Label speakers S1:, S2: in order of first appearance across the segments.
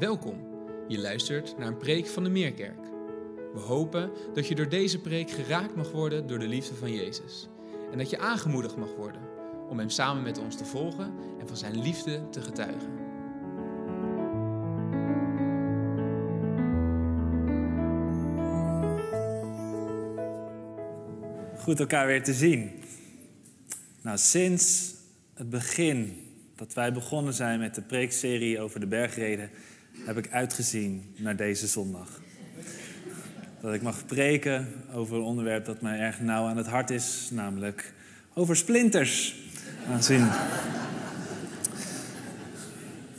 S1: Welkom. Je luistert naar een preek van de Meerkerk. We hopen dat je door deze preek geraakt mag worden door de liefde van Jezus. En dat je aangemoedigd mag worden om Hem samen met ons te volgen en van Zijn liefde te getuigen.
S2: Goed elkaar weer te zien. Nou, sinds het begin dat wij begonnen zijn met de preekserie over de bergreden, heb ik uitgezien naar deze zondag. Dat ik mag preken over een onderwerp dat mij erg nauw aan het hart is, namelijk over splinters. Aanzien.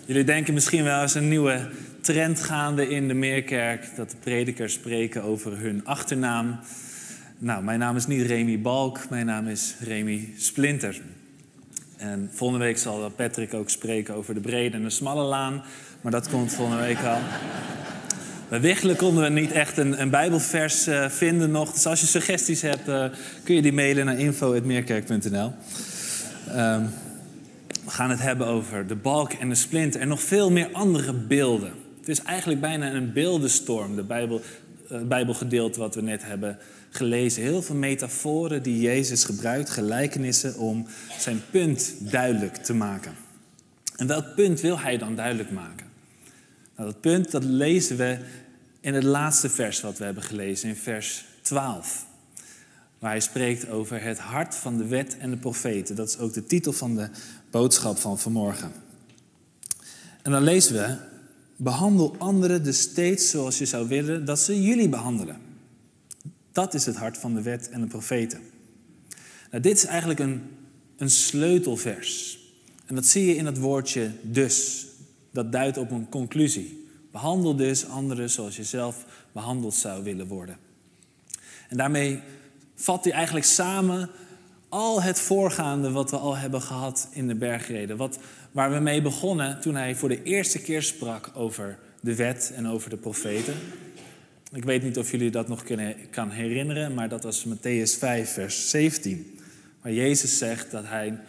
S2: Jullie denken misschien wel eens een nieuwe trend gaande in de Meerkerk, dat de predikers spreken over hun achternaam. Nou, mijn naam is niet Remy Balk, mijn naam is Remy Splinter. En volgende week zal Patrick ook spreken over de brede en de smalle laan. Maar dat komt volgende week al. Bij Wichelen konden we niet echt een, een bijbelvers uh, vinden nog. Dus als je suggesties hebt, uh, kun je die mailen naar info.meerkerk.nl. Um, we gaan het hebben over de balk en de splinter en nog veel meer andere beelden. Het is eigenlijk bijna een beeldenstorm, de Bijbel, Bijbelgedeelte wat we net hebben gelezen. Heel veel metaforen die Jezus gebruikt, gelijkenissen om zijn punt duidelijk te maken. En welk punt wil hij dan duidelijk maken? Nou, dat punt dat lezen we in het laatste vers wat we hebben gelezen, in vers 12. Waar hij spreekt over het hart van de wet en de profeten. Dat is ook de titel van de boodschap van vanmorgen. En dan lezen we, behandel anderen dus steeds zoals je zou willen dat ze jullie behandelen. Dat is het hart van de wet en de profeten. Nou, dit is eigenlijk een, een sleutelvers. En dat zie je in het woordje dus. Dat duidt op een conclusie. Behandel dus anderen zoals je zelf behandeld zou willen worden. En daarmee vat hij eigenlijk samen al het voorgaande wat we al hebben gehad in de bergreden. Wat, waar we mee begonnen toen hij voor de eerste keer sprak over de wet en over de profeten. Ik weet niet of jullie dat nog kunnen, kan herinneren, maar dat was Matthäus 5, vers 17. Waar Jezus zegt dat hij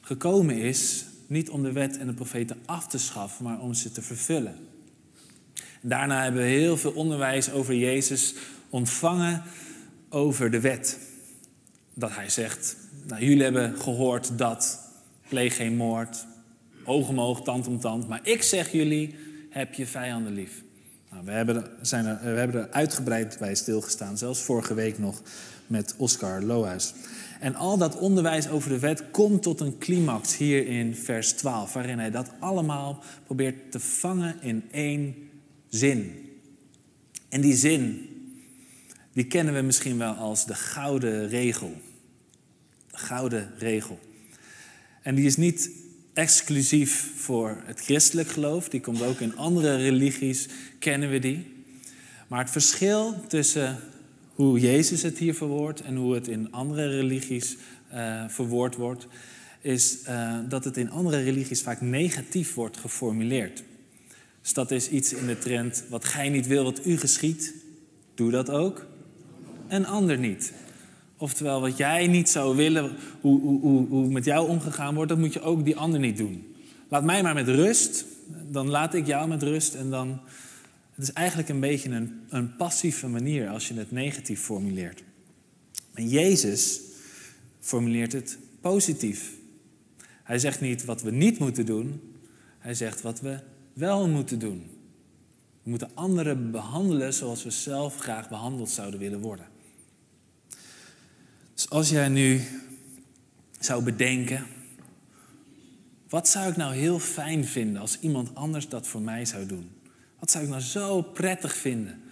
S2: gekomen is niet om de wet en de profeten af te schaffen, maar om ze te vervullen. Daarna hebben we heel veel onderwijs over Jezus ontvangen over de wet. Dat hij zegt, nou, jullie hebben gehoord dat, pleeg geen moord, oog om oog, tand om tand, maar ik zeg jullie, heb je vijanden lief. Nou, we, hebben, zijn er, we hebben uitgebreid bij stilgestaan, zelfs vorige week nog met Oscar Lohuis. En al dat onderwijs over de wet komt tot een climax hier in vers 12, waarin hij dat allemaal probeert te vangen in één zin. En die zin, die kennen we misschien wel als de gouden regel. De gouden regel. En die is niet exclusief voor het christelijk geloof, die komt ook in andere religies, kennen we die. Maar het verschil tussen hoe Jezus het hier verwoordt en hoe het in andere religies uh, verwoord wordt, is uh, dat het in andere religies vaak negatief wordt geformuleerd. Dus dat is iets in de trend, wat gij niet wil, wat u geschiet, doe dat ook. En ander niet. Oftewel, wat jij niet zou willen, hoe, hoe, hoe, hoe met jou omgegaan wordt, dat moet je ook die ander niet doen. Laat mij maar met rust, dan laat ik jou met rust en dan het is eigenlijk een beetje een, een passieve manier als je het negatief formuleert. En Jezus formuleert het positief. Hij zegt niet wat we niet moeten doen, hij zegt wat we wel moeten doen. We moeten anderen behandelen zoals we zelf graag behandeld zouden willen worden. Dus als jij nu zou bedenken, wat zou ik nou heel fijn vinden als iemand anders dat voor mij zou doen? Wat zou ik nou zo prettig vinden?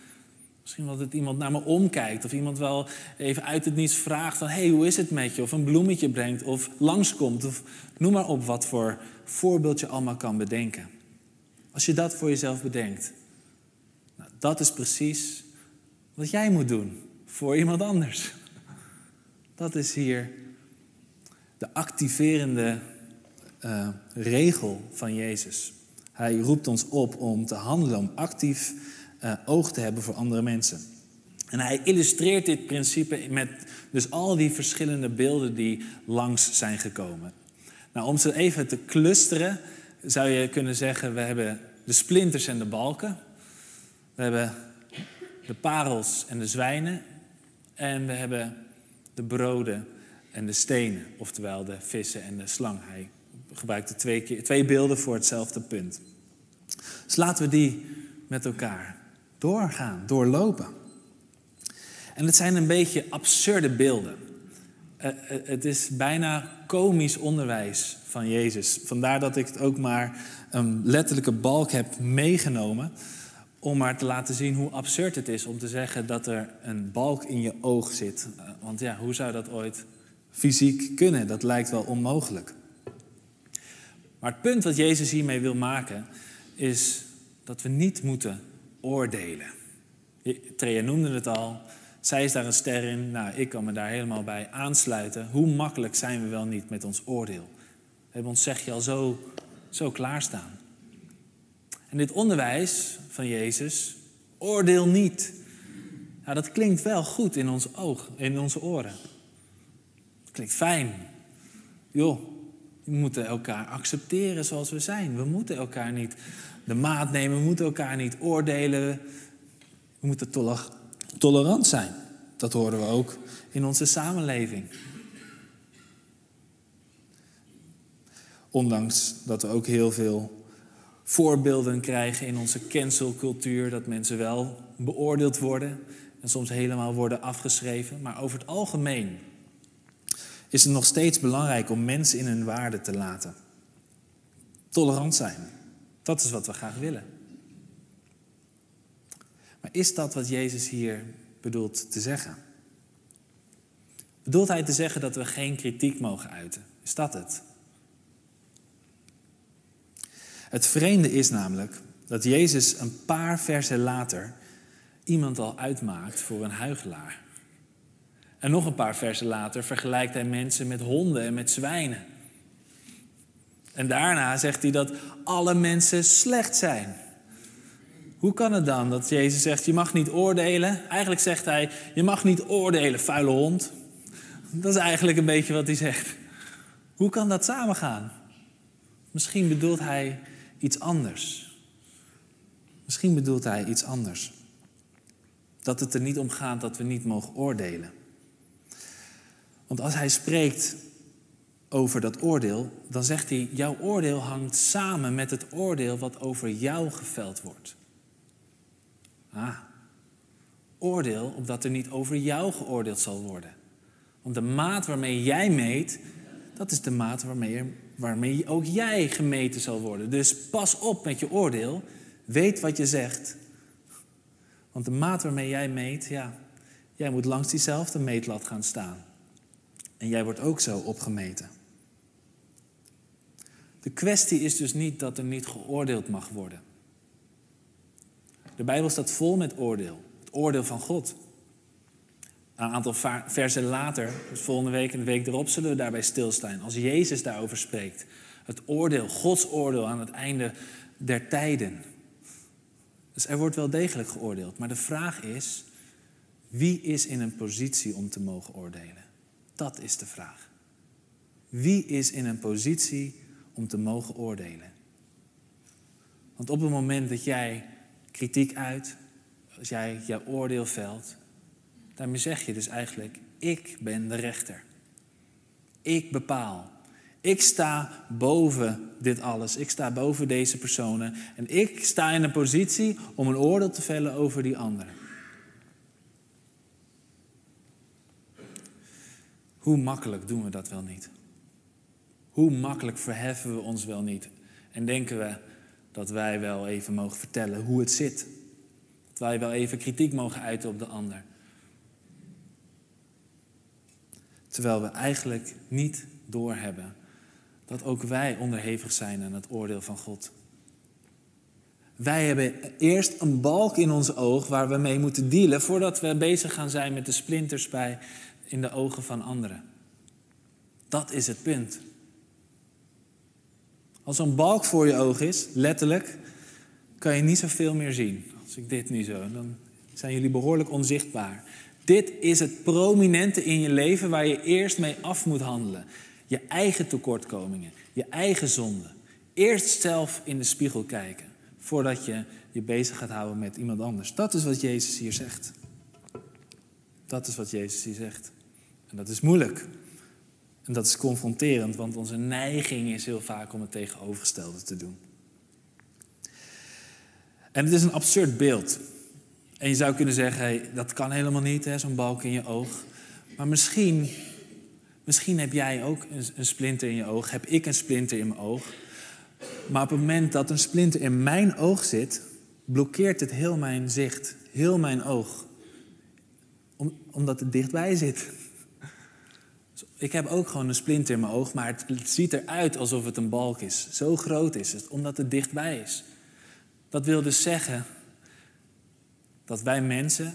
S2: Misschien dat het iemand naar me omkijkt of iemand wel even uit het niets vraagt van hey, hoe is het met je? Of een bloemetje brengt of langskomt of noem maar op wat voor voorbeeld je allemaal kan bedenken. Als je dat voor jezelf bedenkt, nou, dat is precies wat jij moet doen voor iemand anders. Dat is hier de activerende uh, regel van Jezus. Hij roept ons op om te handelen, om actief uh, oog te hebben voor andere mensen. En hij illustreert dit principe met dus al die verschillende beelden die langs zijn gekomen. Nou, om ze even te clusteren, zou je kunnen zeggen, we hebben de splinters en de balken. We hebben de parels en de zwijnen. En we hebben de broden en de stenen, oftewel de vissen en de slang. Hij gebruikte twee, keer, twee beelden voor hetzelfde punt. Dus laten we die met elkaar doorgaan, doorlopen. En het zijn een beetje absurde beelden. Uh, het is bijna komisch onderwijs van Jezus. Vandaar dat ik het ook maar een letterlijke balk heb meegenomen. Om maar te laten zien hoe absurd het is om te zeggen dat er een balk in je oog zit. Uh, want ja, hoe zou dat ooit fysiek kunnen? Dat lijkt wel onmogelijk. Maar het punt wat Jezus hiermee wil maken is dat we niet moeten oordelen. Trea noemde het al. Zij is daar een ster in. Nou, ik kan me daar helemaal bij aansluiten. Hoe makkelijk zijn we wel niet met ons oordeel? We hebben ons zegje al zo, zo klaarstaan. En dit onderwijs van Jezus, oordeel niet. Nou, dat klinkt wel goed in ons oog, in onze oren. Het klinkt fijn. Joh, we moeten elkaar accepteren zoals we zijn. We moeten elkaar niet de maat nemen, we moeten elkaar niet oordelen. We moeten tolerant zijn. Dat horen we ook in onze samenleving. Ondanks dat we ook heel veel voorbeelden krijgen in onze cancelcultuur, dat mensen wel beoordeeld worden en soms helemaal worden afgeschreven. Maar over het algemeen is het nog steeds belangrijk om mensen in hun waarde te laten. Tolerant zijn. Dat is wat we graag willen. Maar is dat wat Jezus hier bedoelt te zeggen? Bedoelt hij te zeggen dat we geen kritiek mogen uiten? Is dat het? Het vreemde is namelijk dat Jezus een paar versen later iemand al uitmaakt voor een huigelaar. En nog een paar versen later vergelijkt hij mensen met honden en met zwijnen. En daarna zegt hij dat alle mensen slecht zijn. Hoe kan het dan dat Jezus zegt, je mag niet oordelen? Eigenlijk zegt hij, je mag niet oordelen, vuile hond. Dat is eigenlijk een beetje wat hij zegt. Hoe kan dat samengaan? Misschien bedoelt hij iets anders. Misschien bedoelt hij iets anders. Dat het er niet om gaat dat we niet mogen oordelen. Want als hij spreekt over dat oordeel, dan zegt hij: Jouw oordeel hangt samen met het oordeel wat over jou geveld wordt. Ah, oordeel opdat er niet over jou geoordeeld zal worden. Want de maat waarmee jij meet, dat is de maat waarmee, waarmee ook jij gemeten zal worden. Dus pas op met je oordeel. Weet wat je zegt. Want de maat waarmee jij meet, ja, jij moet langs diezelfde meetlat gaan staan. En jij wordt ook zo opgemeten. De kwestie is dus niet dat er niet geoordeeld mag worden. De Bijbel staat vol met oordeel. Het oordeel van God. Een aantal versen later, dus volgende week en de week erop, zullen we daarbij stilstaan. Als Jezus daarover spreekt. Het oordeel, Gods oordeel aan het einde der tijden. Dus er wordt wel degelijk geoordeeld. Maar de vraag is, wie is in een positie om te mogen oordelen? Dat is de vraag. Wie is in een positie om te mogen oordelen? Want op het moment dat jij kritiek uit, als jij jouw oordeel velt, daarmee zeg je dus eigenlijk, ik ben de rechter. Ik bepaal. Ik sta boven dit alles. Ik sta boven deze personen. En ik sta in een positie om een oordeel te vellen over die anderen. Hoe makkelijk doen we dat wel niet? Hoe makkelijk verheffen we ons wel niet? En denken we dat wij wel even mogen vertellen hoe het zit? Dat wij wel even kritiek mogen uiten op de ander? Terwijl we eigenlijk niet doorhebben dat ook wij onderhevig zijn aan het oordeel van God. Wij hebben eerst een balk in ons oog waar we mee moeten dealen voordat we bezig gaan zijn met de splinters bij in de ogen van anderen. Dat is het punt. Als een balk voor je oog is, letterlijk, kan je niet zoveel meer zien. Als ik dit nu zo, dan zijn jullie behoorlijk onzichtbaar. Dit is het prominente in je leven waar je eerst mee af moet handelen. Je eigen tekortkomingen, je eigen zonde. Eerst zelf in de spiegel kijken. voordat je je bezig gaat houden met iemand anders. Dat is wat Jezus hier zegt. Dat is wat Jezus hier zegt. En dat is moeilijk. En dat is confronterend, want onze neiging is heel vaak om het tegenovergestelde te doen. En het is een absurd beeld. En je zou kunnen zeggen, hey, dat kan helemaal niet, zo'n balk in je oog. Maar misschien, misschien heb jij ook een, een splinter in je oog, heb ik een splinter in mijn oog. Maar op het moment dat een splinter in mijn oog zit, blokkeert het heel mijn zicht, heel mijn oog. omdat het dichtbij zit. Ik heb ook gewoon een splinter in mijn oog, maar het ziet eruit alsof het een balk is. Zo groot is het, omdat het dichtbij is. Dat wil dus zeggen dat wij mensen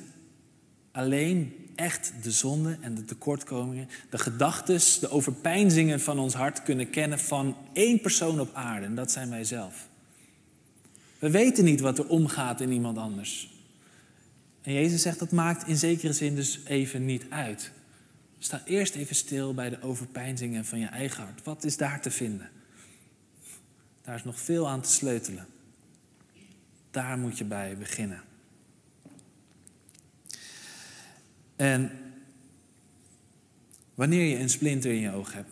S2: alleen echt de zonde en de tekortkomingen, de gedachten, de overpeinzingen van ons hart kunnen kennen van één persoon op aarde. En dat zijn wij zelf. We weten niet wat er omgaat in iemand anders. En Jezus zegt dat maakt in zekere zin dus even niet uit. Sta eerst even stil bij de overpeinzingen van je eigen hart. Wat is daar te vinden? Daar is nog veel aan te sleutelen. Daar moet je bij beginnen. En wanneer je een splinter in je oog hebt,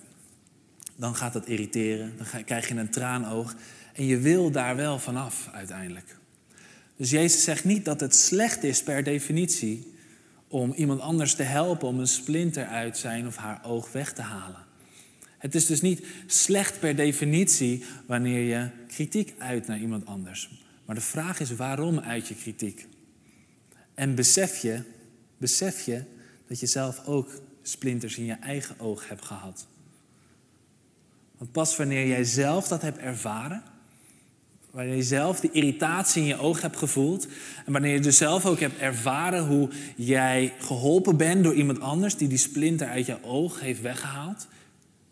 S2: dan gaat dat irriteren. Dan krijg je een traanoog. En je wil daar wel vanaf uiteindelijk. Dus Jezus zegt niet dat het slecht is per definitie om iemand anders te helpen om een splinter uit zijn of haar oog weg te halen. Het is dus niet slecht per definitie wanneer je kritiek uit naar iemand anders. Maar de vraag is waarom uit je kritiek? En besef je, besef je dat je zelf ook splinters in je eigen oog hebt gehad. Want pas wanneer jij zelf dat hebt ervaren, Wanneer je zelf de irritatie in je oog hebt gevoeld. En wanneer je dus zelf ook hebt ervaren hoe jij geholpen bent door iemand anders die die splinter uit je oog heeft weggehaald.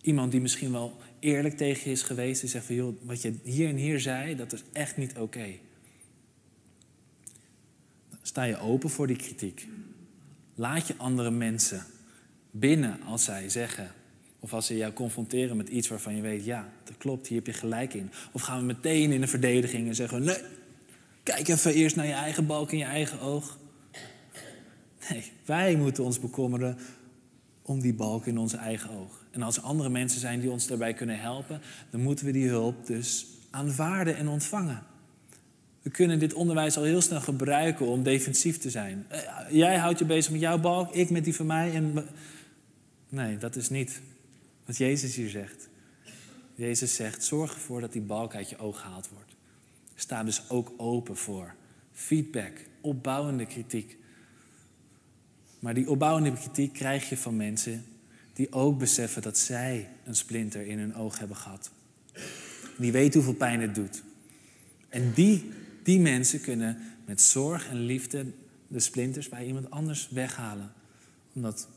S2: Iemand die misschien wel eerlijk tegen je is geweest. Die zegt van joh, wat je hier en hier zei, dat is echt niet oké. Sta je open voor die kritiek. Laat je andere mensen binnen als zij zeggen of als ze jou confronteren met iets waarvan je weet, ja, dat klopt, hier heb je gelijk in. Of gaan we meteen in de verdediging en zeggen, nee, kijk even eerst naar je eigen balk in je eigen oog. Nee, wij moeten ons bekommeren om die balk in onze eigen oog. En als er andere mensen zijn die ons daarbij kunnen helpen, dan moeten we die hulp dus aanvaarden en ontvangen. We kunnen dit onderwijs al heel snel gebruiken om defensief te zijn. Eh, jij houdt je bezig met jouw balk, ik met die van mij. En... Nee, dat is niet wat Jezus hier zegt. Jezus zegt, zorg ervoor dat die balk uit je oog gehaald wordt. Sta dus ook open voor feedback, opbouwende kritiek. Maar die opbouwende kritiek krijg je van mensen die ook beseffen dat zij een splinter in hun oog hebben gehad. Die weten hoeveel pijn het doet. En die, die mensen kunnen met zorg en liefde de splinters bij iemand anders weghalen. Omdat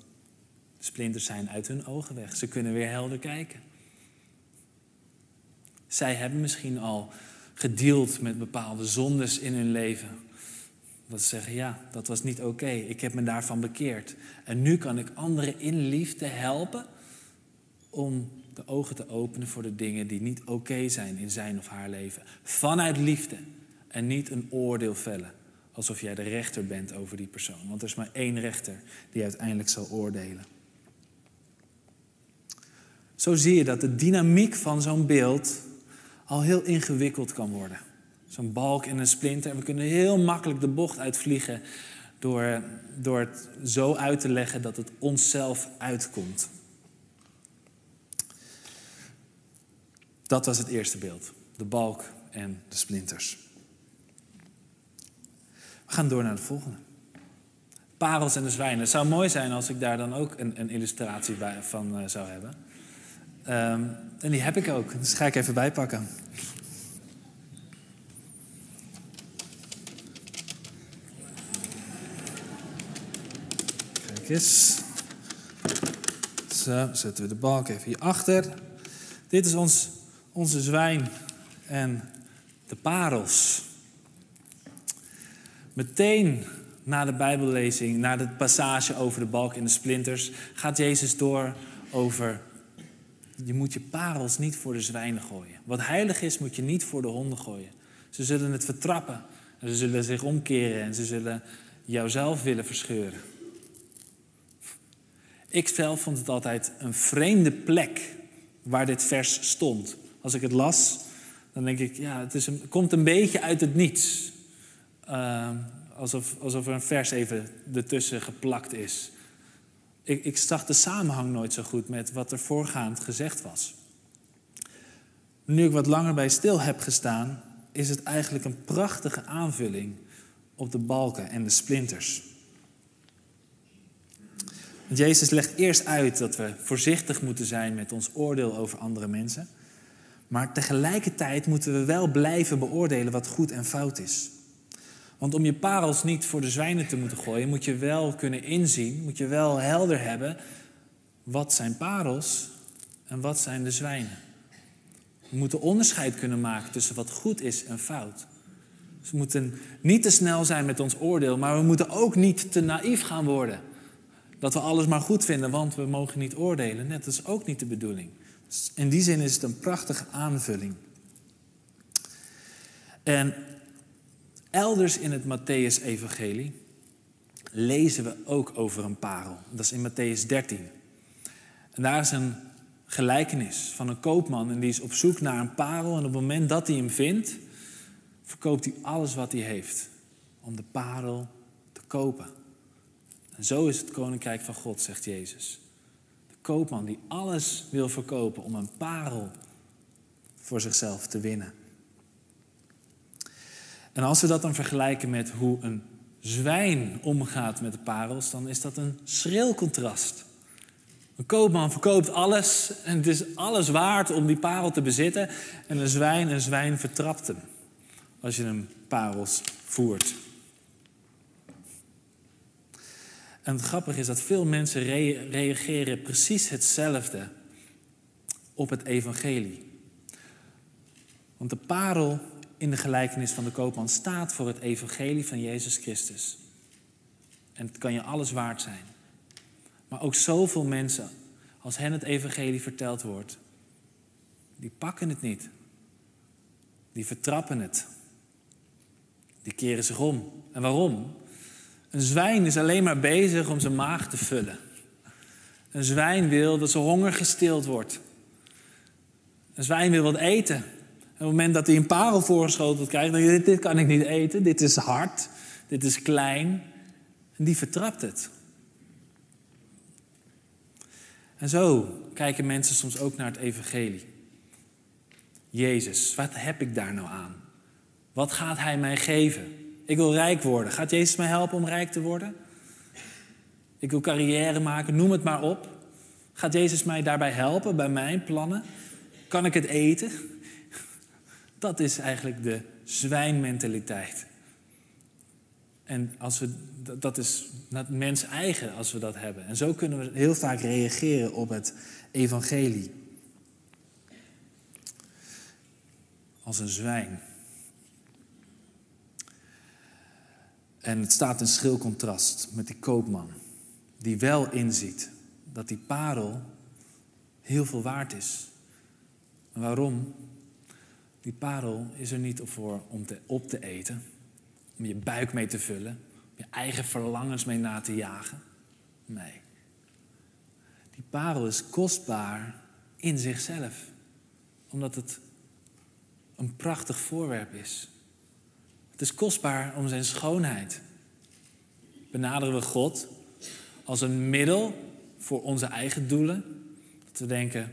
S2: Splinters zijn uit hun ogen weg. Ze kunnen weer helder kijken. Zij hebben misschien al gedeeld met bepaalde zondes in hun leven. Dat ze zeggen, ja, dat was niet oké. Ik heb me daarvan bekeerd. En nu kan ik anderen in liefde helpen om de ogen te openen voor de dingen die niet oké zijn in zijn of haar leven. Vanuit liefde en niet een oordeel vellen. Alsof jij de rechter bent over die persoon. Want er is maar één rechter die uiteindelijk zal oordelen. Zo zie je dat de dynamiek van zo'n beeld al heel ingewikkeld kan worden. Zo'n balk en een splinter. En we kunnen heel makkelijk de bocht uitvliegen door, door het zo uit te leggen dat het onszelf uitkomt. Dat was het eerste beeld. De balk en de splinters. We gaan door naar de volgende. Parels en de zwijnen. Het zou mooi zijn als ik daar dan ook een, een illustratie van uh, zou hebben. Um, en die heb ik ook, dus ga ik even bijpakken. Kijk eens. Zo, zetten we de balk even hierachter. Dit is ons, onze zwijn en de parels. Meteen na de Bijbellezing, na de passage over de balk en de splinters, gaat Jezus door over je moet je parels niet voor de zwijnen gooien. Wat heilig is, moet je niet voor de honden gooien. Ze zullen het vertrappen. En ze zullen zich omkeren en ze zullen jouzelf willen verscheuren. Ik zelf vond het altijd een vreemde plek waar dit vers stond. Als ik het las, dan denk ik, ja, het is een, komt een beetje uit het niets. Uh, alsof, alsof er een vers even ertussen geplakt is. Ik, ik zag de samenhang nooit zo goed met wat er voorgaand gezegd was. Nu ik wat langer bij stil heb gestaan, is het eigenlijk een prachtige aanvulling op de balken en de splinters. Jezus legt eerst uit dat we voorzichtig moeten zijn met ons oordeel over andere mensen. Maar tegelijkertijd moeten we wel blijven beoordelen wat goed en fout is. Want om je parels niet voor de zwijnen te moeten gooien, moet je wel kunnen inzien, moet je wel helder hebben wat zijn parels en wat zijn de zwijnen. We moeten onderscheid kunnen maken tussen wat goed is en fout. Dus we moeten niet te snel zijn met ons oordeel, maar we moeten ook niet te naïef gaan worden. Dat we alles maar goed vinden, want we mogen niet oordelen. Net, dat is ook niet de bedoeling. Dus in die zin is het een prachtige aanvulling. En elders in het Matthäus-evangelie lezen we ook over een parel. Dat is in Matthäus 13. En daar is een gelijkenis van een koopman en die is op zoek naar een parel. En op het moment dat hij hem vindt, verkoopt hij alles wat hij heeft om de parel te kopen. En zo is het koninkrijk van God, zegt Jezus. De koopman die alles wil verkopen om een parel voor zichzelf te winnen. En als we dat dan vergelijken met hoe een zwijn omgaat met de parels, dan is dat een schril contrast. Een koopman verkoopt alles en het is alles waard om die parel te bezitten. En een zwijn, een zwijn vertrapt hem als je hem parels voert. En het grappige is dat veel mensen reageren precies hetzelfde op het evangelie. Want de parel in de gelijkenis van de koopman staat voor het evangelie van Jezus Christus. En het kan je alles waard zijn. Maar ook zoveel mensen, als hen het evangelie verteld wordt, die pakken het niet. Die vertrappen het. Die keren zich om. En waarom? Een zwijn is alleen maar bezig om zijn maag te vullen. Een zwijn wil dat zijn honger gestild wordt. Een zwijn wil wat eten. Op het moment dat hij een parel voorgeschoteld krijgt, dan je, dit kan ik niet eten, dit is hard, dit is klein. En die vertrapt het. En zo kijken mensen soms ook naar het evangelie. Jezus, wat heb ik daar nou aan? Wat gaat Hij mij geven? Ik wil rijk worden. Gaat Jezus mij helpen om rijk te worden? Ik wil carrière maken, noem het maar op. Gaat Jezus mij daarbij helpen, bij mijn plannen? Kan ik het eten? Dat is eigenlijk de zwijnmentaliteit. En als we, dat is mens eigen als we dat hebben. En zo kunnen we heel vaak reageren op het evangelie. Als een zwijn. En het staat in schil contrast met die koopman, die wel inziet dat die parel heel veel waard is. En waarom? Die parel is er niet voor om te, op te eten, om je buik mee te vullen, om je eigen verlangens mee na te jagen. Nee. Die parel is kostbaar in zichzelf, omdat het een prachtig voorwerp is. Het is kostbaar om zijn schoonheid. Benaderen we God als een middel voor onze eigen doelen? We denken,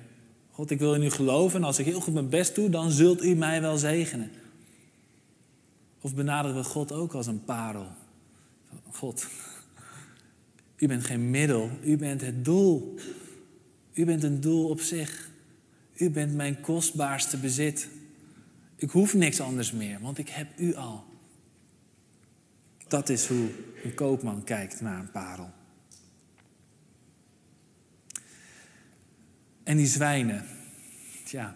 S2: God, ik wil in u geloven en als ik heel goed mijn best doe, dan zult u mij wel zegenen. Of benaderen we God ook als een parel? God, u bent geen middel, u bent het doel. U bent een doel op zich. U bent mijn kostbaarste bezit. Ik hoef niks anders meer, want ik heb u al. Dat is hoe een koopman kijkt naar een parel. En die zwijnen, tja,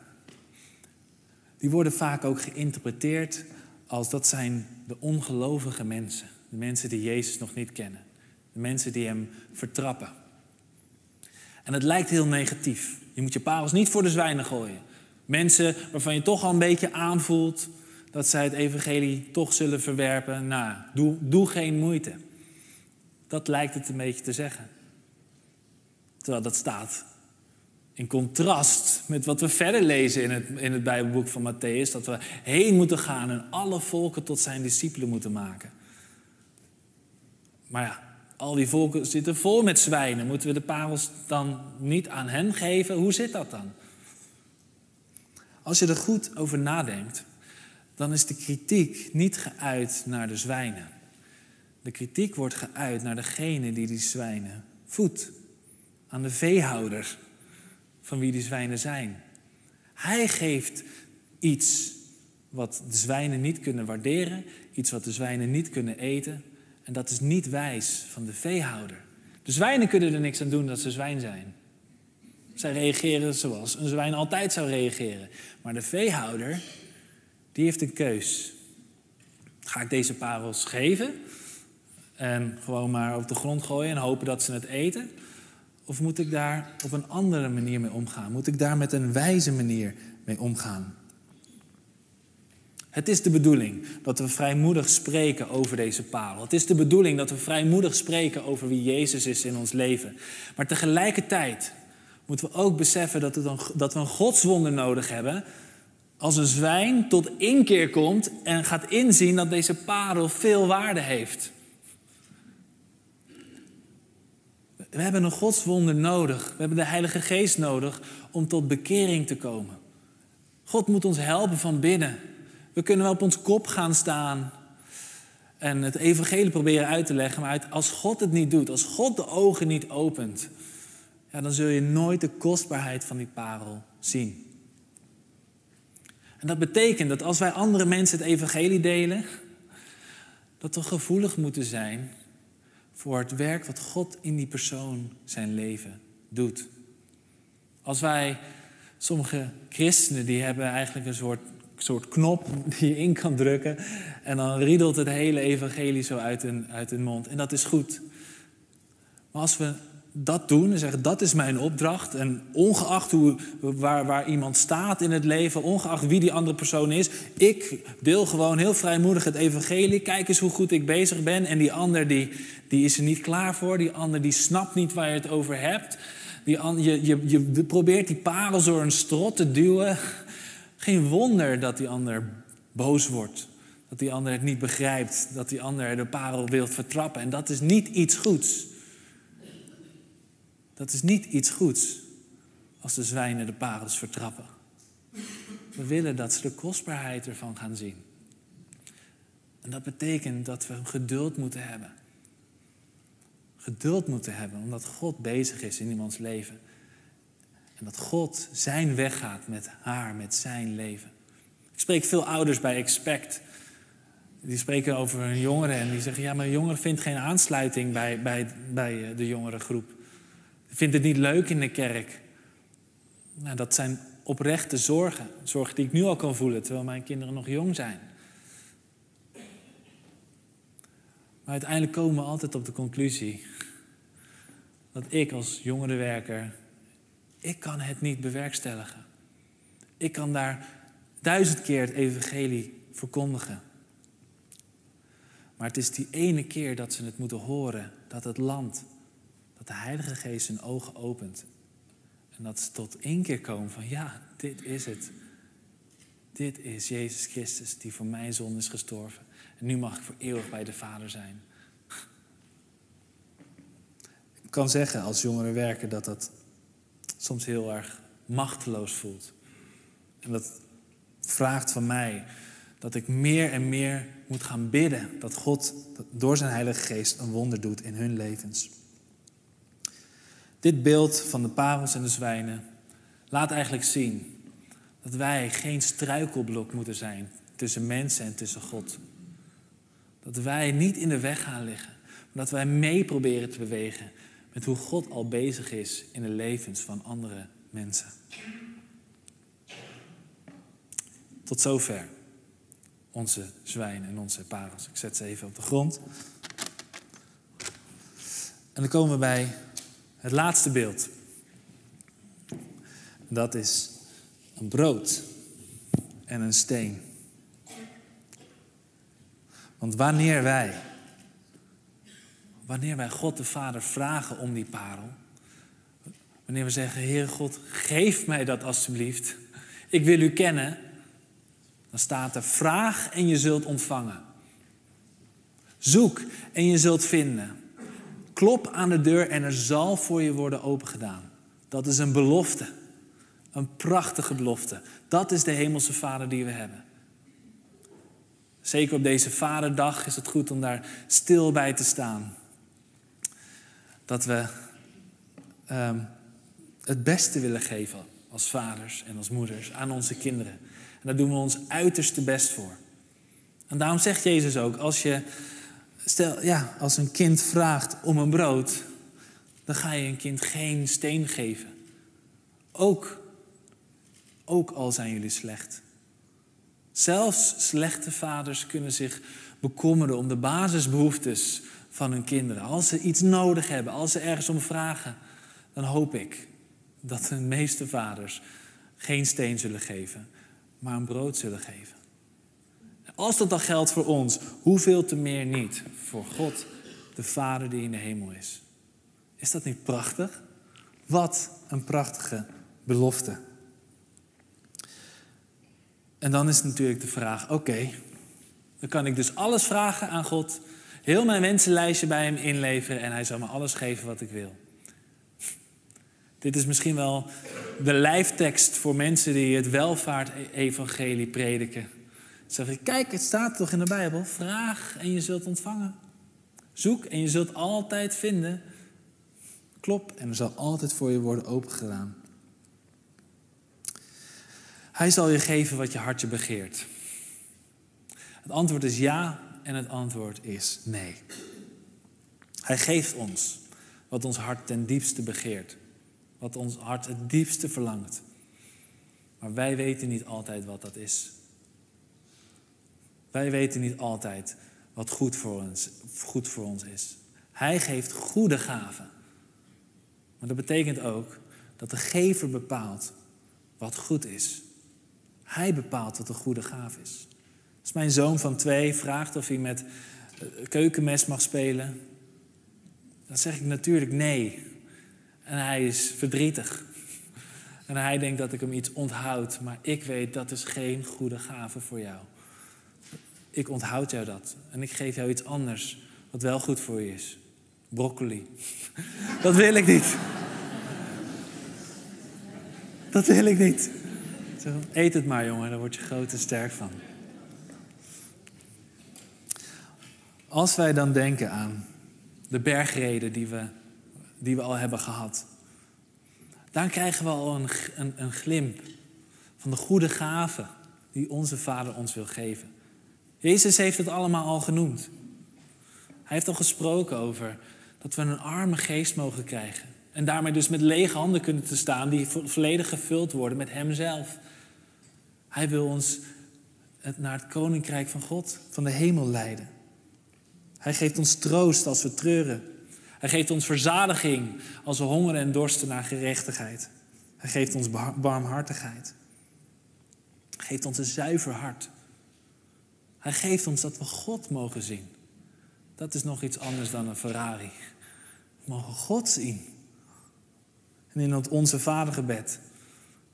S2: die worden vaak ook geïnterpreteerd als dat zijn de ongelovige mensen. De mensen die Jezus nog niet kennen. De mensen die hem vertrappen. En het lijkt heel negatief. Je moet je parels niet voor de zwijnen gooien. Mensen waarvan je toch al een beetje aanvoelt dat zij het evangelie toch zullen verwerpen. Nou, doe, doe geen moeite. Dat lijkt het een beetje te zeggen. Terwijl dat staat in contrast met wat we verder lezen in het, in het Bijbelboek van Matthäus. Dat we heen moeten gaan en alle volken tot zijn discipelen moeten maken. Maar ja, al die volken zitten vol met zwijnen. Moeten we de parels dan niet aan hen geven? Hoe zit dat dan? Als je er goed over nadenkt, dan is de kritiek niet geuit naar de zwijnen. De kritiek wordt geuit naar degene die die zwijnen voedt. Aan de veehouder van wie die zwijnen zijn. Hij geeft iets wat de zwijnen niet kunnen waarderen, iets wat de zwijnen niet kunnen eten. En dat is niet wijs van de veehouder. De zwijnen kunnen er niks aan doen dat ze zwijn zijn. Zij reageren zoals een zwijn altijd zou reageren. Maar de veehouder, die heeft een keus. Ga ik deze parels geven en gewoon maar op de grond gooien en hopen dat ze het eten? Of moet ik daar op een andere manier mee omgaan? Moet ik daar met een wijze manier mee omgaan? Het is de bedoeling dat we vrijmoedig spreken over deze parel. Het is de bedoeling dat we vrijmoedig spreken over wie Jezus is in ons leven. Maar tegelijkertijd moeten we ook beseffen dat, een, dat we een godswonder nodig hebben. Als een zwijn tot inkeer komt en gaat inzien dat deze parel veel waarde heeft. We hebben een godswonder nodig. We hebben de Heilige Geest nodig om tot bekering te komen. God moet ons helpen van binnen. We kunnen wel op ons kop gaan staan en het evangelie proberen uit te leggen, maar als God het niet doet, als God de ogen niet opent, ja, dan zul je nooit de kostbaarheid van die parel zien. En dat betekent dat als wij andere mensen het evangelie delen, dat we gevoelig moeten zijn voor het werk wat God in die persoon zijn leven doet. Als wij, sommige christenen, die hebben eigenlijk een soort, soort knop die je in kan drukken en dan riedelt het hele evangelie zo uit hun, uit hun mond. En dat is goed. Maar als we dat doen en zeggen dat is mijn opdracht. En ongeacht hoe, waar, waar iemand staat in het leven, ongeacht wie die andere persoon is, ik deel gewoon heel vrijmoedig het evangelie. Kijk eens hoe goed ik bezig ben. En die ander die, die is er niet klaar voor. Die ander die snapt niet waar je het over hebt. Die je, je, je probeert die parels door een strot te duwen. Geen wonder dat die ander boos wordt. Dat die ander het niet begrijpt. Dat die ander de parel wil vertrappen. En dat is niet iets goeds. Dat is niet iets goeds als de zwijnen de parels vertrappen. We willen dat ze de kostbaarheid ervan gaan zien. En dat betekent dat we geduld moeten hebben. Geduld moeten hebben, omdat God bezig is in iemands leven. En dat God zijn weg gaat met haar, met zijn leven. Ik spreek veel ouders bij Expect. Die spreken over hun jongeren en die zeggen: Ja, mijn jongere vindt geen aansluiting bij, bij, bij de jongerengroep vind het niet leuk in de kerk. Nou, dat zijn oprechte zorgen. Zorgen die ik nu al kan voelen, terwijl mijn kinderen nog jong zijn. Maar uiteindelijk komen we altijd op de conclusie dat ik als jongerenwerker, ik kan het niet bewerkstelligen. Ik kan daar duizend keer het evangelie verkondigen. Maar het is die ene keer dat ze het moeten horen, dat het land de Heilige Geest hun ogen opent. En dat ze tot één keer komen van ja, dit is het. Dit is Jezus Christus die voor mijn zonde is gestorven. En nu mag ik voor eeuwig bij de Vader zijn. Ik kan zeggen als jongere werker dat dat soms heel erg machteloos voelt. En dat vraagt van mij dat ik meer en meer moet gaan bidden dat God door zijn Heilige Geest een wonder doet in hun levens. Dit beeld van de parels en de zwijnen laat eigenlijk zien dat wij geen struikelblok moeten zijn tussen mensen en tussen God. Dat wij niet in de weg gaan liggen, maar dat wij mee proberen te bewegen met hoe God al bezig is in de levens van andere mensen. Tot zover onze zwijnen en onze parels. Ik zet ze even op de grond. En dan komen we bij het laatste beeld. Dat is een brood en een steen. Want wanneer wij, wanneer wij God de Vader vragen om die parel, wanneer we zeggen, Heer God, geef mij dat alstublieft, ik wil u kennen, dan staat er, vraag en je zult ontvangen. Zoek en je zult vinden. Klop aan de deur en er zal voor je worden opengedaan. Dat is een belofte. Een prachtige belofte. Dat is de hemelse Vader die we hebben. Zeker op deze Vaderdag is het goed om daar stil bij te staan. Dat we um, het beste willen geven als vaders en als moeders aan onze kinderen. En daar doen we ons uiterste best voor. En daarom zegt Jezus ook, als je, stel, ja, als een kind vraagt om een brood, dan ga je een kind geen steen geven. Ook, ook al zijn jullie slecht. Zelfs slechte vaders kunnen zich bekommeren om de basisbehoeftes van hun kinderen. Als ze iets nodig hebben, als ze ergens om vragen, dan hoop ik dat de meeste vaders geen steen zullen geven, maar een brood zullen geven. Als dat dan geldt voor ons, hoeveel te meer niet voor God, de Vader die in de hemel is. Is dat niet prachtig? Wat een prachtige belofte. En dan is natuurlijk de vraag: oké, dan kan ik dus alles vragen aan God, heel mijn wensenlijstje bij Hem inleveren en Hij zal me alles geven wat ik wil. Dit is misschien wel de lijftekst voor mensen die het welvaart-evangelie prediken. Zeg ik, kijk, het staat toch in de Bijbel: vraag en je zult ontvangen. Zoek en je zult altijd vinden. Klop en er zal altijd voor je worden opengedaan. Hij zal je geven wat je hartje begeert. Het antwoord is ja en het antwoord is nee. Hij geeft ons wat ons hart ten diepste begeert. Wat ons hart het diepste verlangt. Maar wij weten niet altijd wat dat is. Wij weten niet altijd wat goed voor ons, goed voor ons is. Hij geeft goede gaven. Maar dat betekent ook dat de gever bepaalt wat goed is. Hij bepaalt wat een goede gaaf is. Als mijn zoon van twee vraagt of hij met keukenmes mag spelen, dan zeg ik natuurlijk nee. En hij is verdrietig. En hij denkt dat ik hem iets onthoud, maar ik weet dat is geen goede gave voor jou. Ik onthoud jou dat en ik geef jou iets anders wat wel goed voor je is. Broccoli. Dat wil ik niet. Dat wil ik niet. Eet het maar, jongen, daar word je groot en sterk van. Als wij dan denken aan de bergreden die we, die we al hebben gehad, dan krijgen we al een, een, een glimp van de goede gaven die onze Vader ons wil geven. Jezus heeft het allemaal al genoemd. Hij heeft al gesproken over dat we een arme geest mogen krijgen. En daarmee dus met lege handen kunnen te staan die volledig gevuld worden met Hemzelf. Hij wil ons naar het koninkrijk van God, van de hemel leiden. Hij geeft ons troost als we treuren. Hij geeft ons verzadiging als we hongeren en dorsten naar gerechtigheid. Hij geeft ons barmhartigheid. Hij geeft ons een zuiver hart. Hij geeft ons dat we God mogen zien. Dat is nog iets anders dan een Ferrari. We mogen God zien. En in het Onze Vadergebed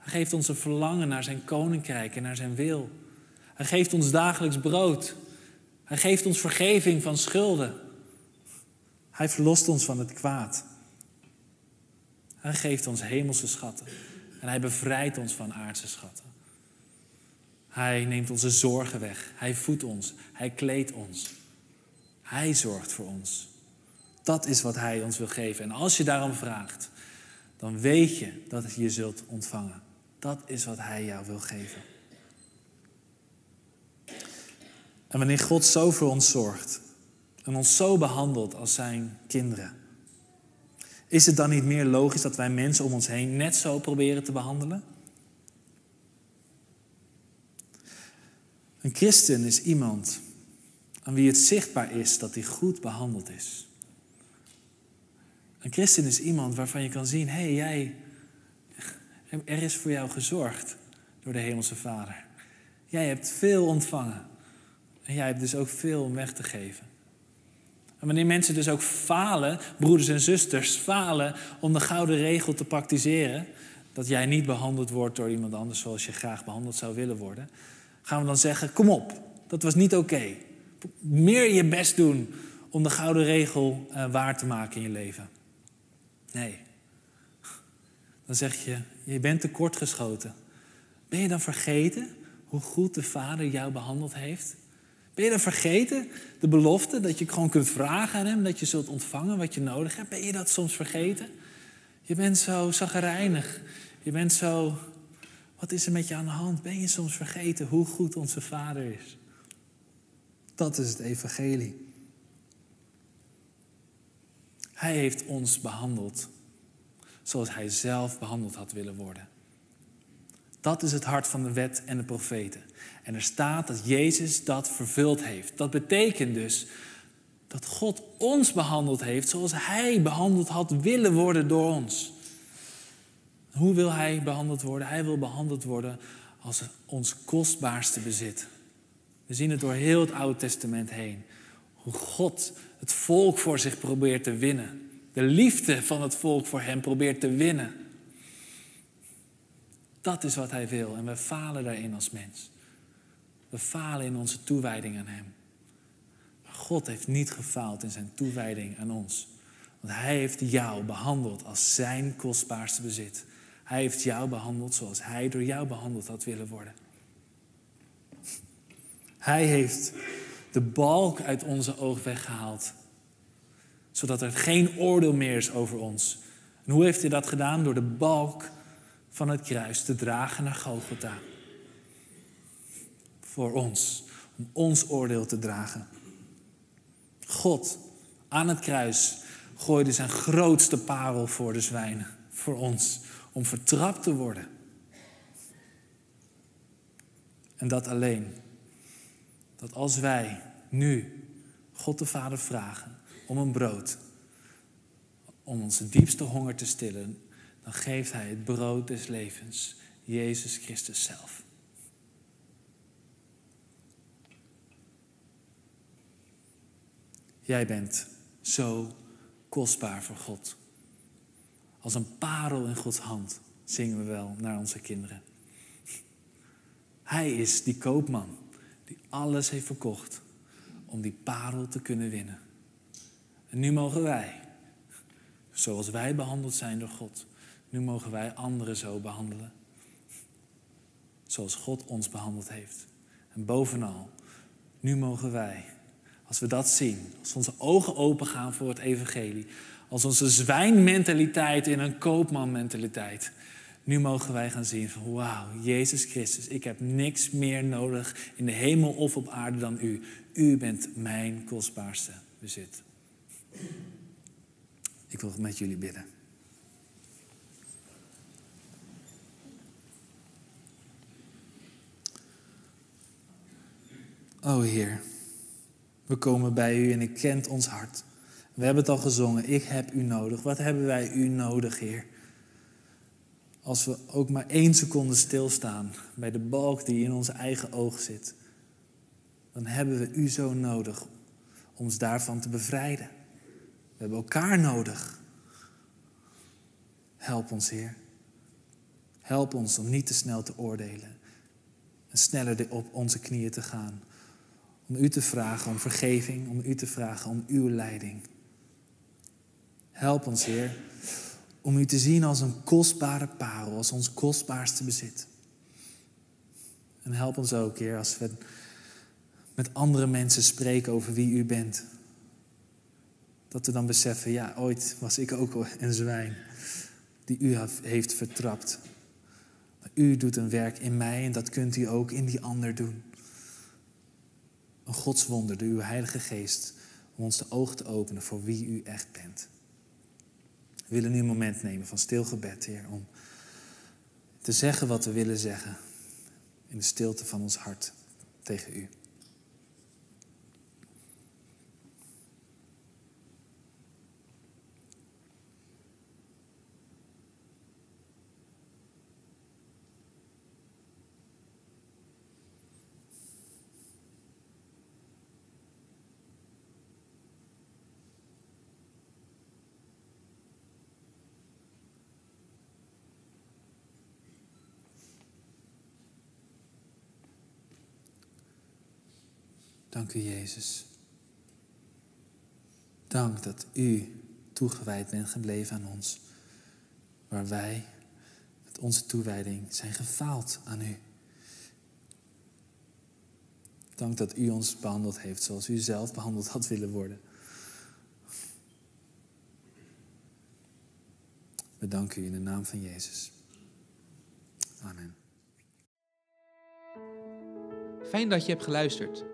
S2: hij geeft ons een verlangen naar zijn koninkrijk en naar zijn wil. Hij geeft ons dagelijks brood. Hij geeft ons vergeving van schulden. Hij verlost ons van het kwaad. Hij geeft ons hemelse schatten. En hij bevrijdt ons van aardse schatten. Hij neemt onze zorgen weg. Hij voedt ons. Hij kleedt ons. Hij zorgt voor ons. Dat is wat hij ons wil geven. En als je daarom vraagt, dan weet je dat je zult ontvangen. Dat is wat Hij jou wil geven. En wanneer God zo voor ons zorgt en ons zo behandelt als Zijn kinderen, is het dan niet meer logisch dat wij mensen om ons heen net zo proberen te behandelen? Een christen is iemand aan wie het zichtbaar is dat hij goed behandeld is. Een christen is iemand waarvan je kan zien: hé, hey, jij er is voor jou gezorgd door de Hemelse Vader. Jij hebt veel ontvangen. En jij hebt dus ook veel om weg te geven. En wanneer mensen dus ook falen, broeders en zusters, falen om de gouden regel te praktiseren, dat jij niet behandeld wordt door iemand anders zoals je graag behandeld zou willen worden, gaan we dan zeggen: kom op, dat was niet oké. Meer je best doen om de gouden regel uh, waar te maken in je leven. Nee. Dan zeg je: je bent tekortgeschoten. Ben je dan vergeten hoe goed de Vader jou behandeld heeft? Ben je dan vergeten de belofte dat je gewoon kunt vragen aan Hem, dat je zult ontvangen wat je nodig hebt? Ben je dat soms vergeten? Je bent zo zagrijnig. Je bent zo. Wat is er met je aan de hand? Ben je soms vergeten hoe goed onze Vader is? Dat is het Evangelie. Hij heeft ons behandeld zoals Hij zelf behandeld had willen worden. Dat is het hart van de wet en de profeten. En er staat dat Jezus dat vervuld heeft. Dat betekent dus dat God ons behandeld heeft zoals Hij behandeld had willen worden door ons. Hoe wil Hij behandeld worden? Hij wil behandeld worden als ons kostbaarste bezit. We zien het door heel het Oude Testament heen. Hoe God het volk voor zich probeert te winnen. De liefde van het volk voor Hem probeert te winnen. Dat is wat Hij wil en we falen daarin als mens. We falen in onze toewijding aan Hem. Maar God heeft niet gefaald in zijn toewijding aan ons. Want Hij heeft jou behandeld als Zijn kostbaarste bezit. Hij heeft jou behandeld zoals Hij door jou behandeld had willen worden. Hij heeft de balk uit onze oog weggehaald, zodat er geen oordeel meer is over ons. En hoe heeft hij dat gedaan? Door de balk van het kruis te dragen naar Golgotha. Voor ons, om ons oordeel te dragen. God aan het kruis gooide zijn grootste parel voor de zwijnen, voor ons, om vertrapt te worden. En dat alleen. Dat als wij nu God de Vader vragen om een brood, om onze diepste honger te stillen, dan geeft Hij het brood des levens, Jezus Christus zelf. Jij bent zo kostbaar voor God. Als een parel in Gods hand zingen we wel naar onze kinderen. Hij is die koopman die alles heeft verkocht om die parel te kunnen winnen. En nu mogen wij, zoals wij behandeld zijn door God, nu mogen wij anderen zo behandelen. Zoals God ons behandeld heeft. En bovenal, nu mogen wij, als we dat zien, als onze ogen open gaan voor het evangelie, als onze zwijnmentaliteit in een koopmanmentaliteit, nu mogen wij gaan zien van wauw, Jezus Christus, ik heb niks meer nodig in de hemel of op aarde dan u. U bent mijn kostbaarste bezit. Ik wil met jullie bidden. O Heer, we komen bij U en ik kent ons hart. We hebben het al gezongen, ik heb U nodig. Wat hebben wij U nodig, Heer? Als we ook maar één seconde stilstaan bij de balk die in onze eigen oog zit, dan hebben we U zo nodig om ons daarvan te bevrijden. We hebben elkaar nodig. Help ons, Heer. Help ons om niet te snel te oordelen en sneller op onze knieën te gaan om u te vragen om vergeving, om u te vragen om uw leiding. Help ons, Heer, om u te zien als een kostbare parel, als ons kostbaarste bezit. En help ons ook, Heer, als we met andere mensen spreken over wie u bent. Dat we dan beseffen, ja, ooit was ik ook een zwijn die u heeft vertrapt. U doet een werk in mij en dat kunt u ook in die ander doen een godswonder door uw Heilige Geest om ons de ogen te openen voor wie u echt bent. We willen nu een moment nemen van stil gebed, Heer, om te zeggen wat we willen zeggen in de stilte van ons hart tegen u. Dank u, Jezus. Dank dat u toegewijd bent gebleven aan ons, waar wij met onze toewijding zijn gefaald aan u. Dank dat u ons behandeld heeft zoals u zelf behandeld had willen worden. We danken u in de naam van Jezus. Amen.
S1: Fijn dat je hebt geluisterd.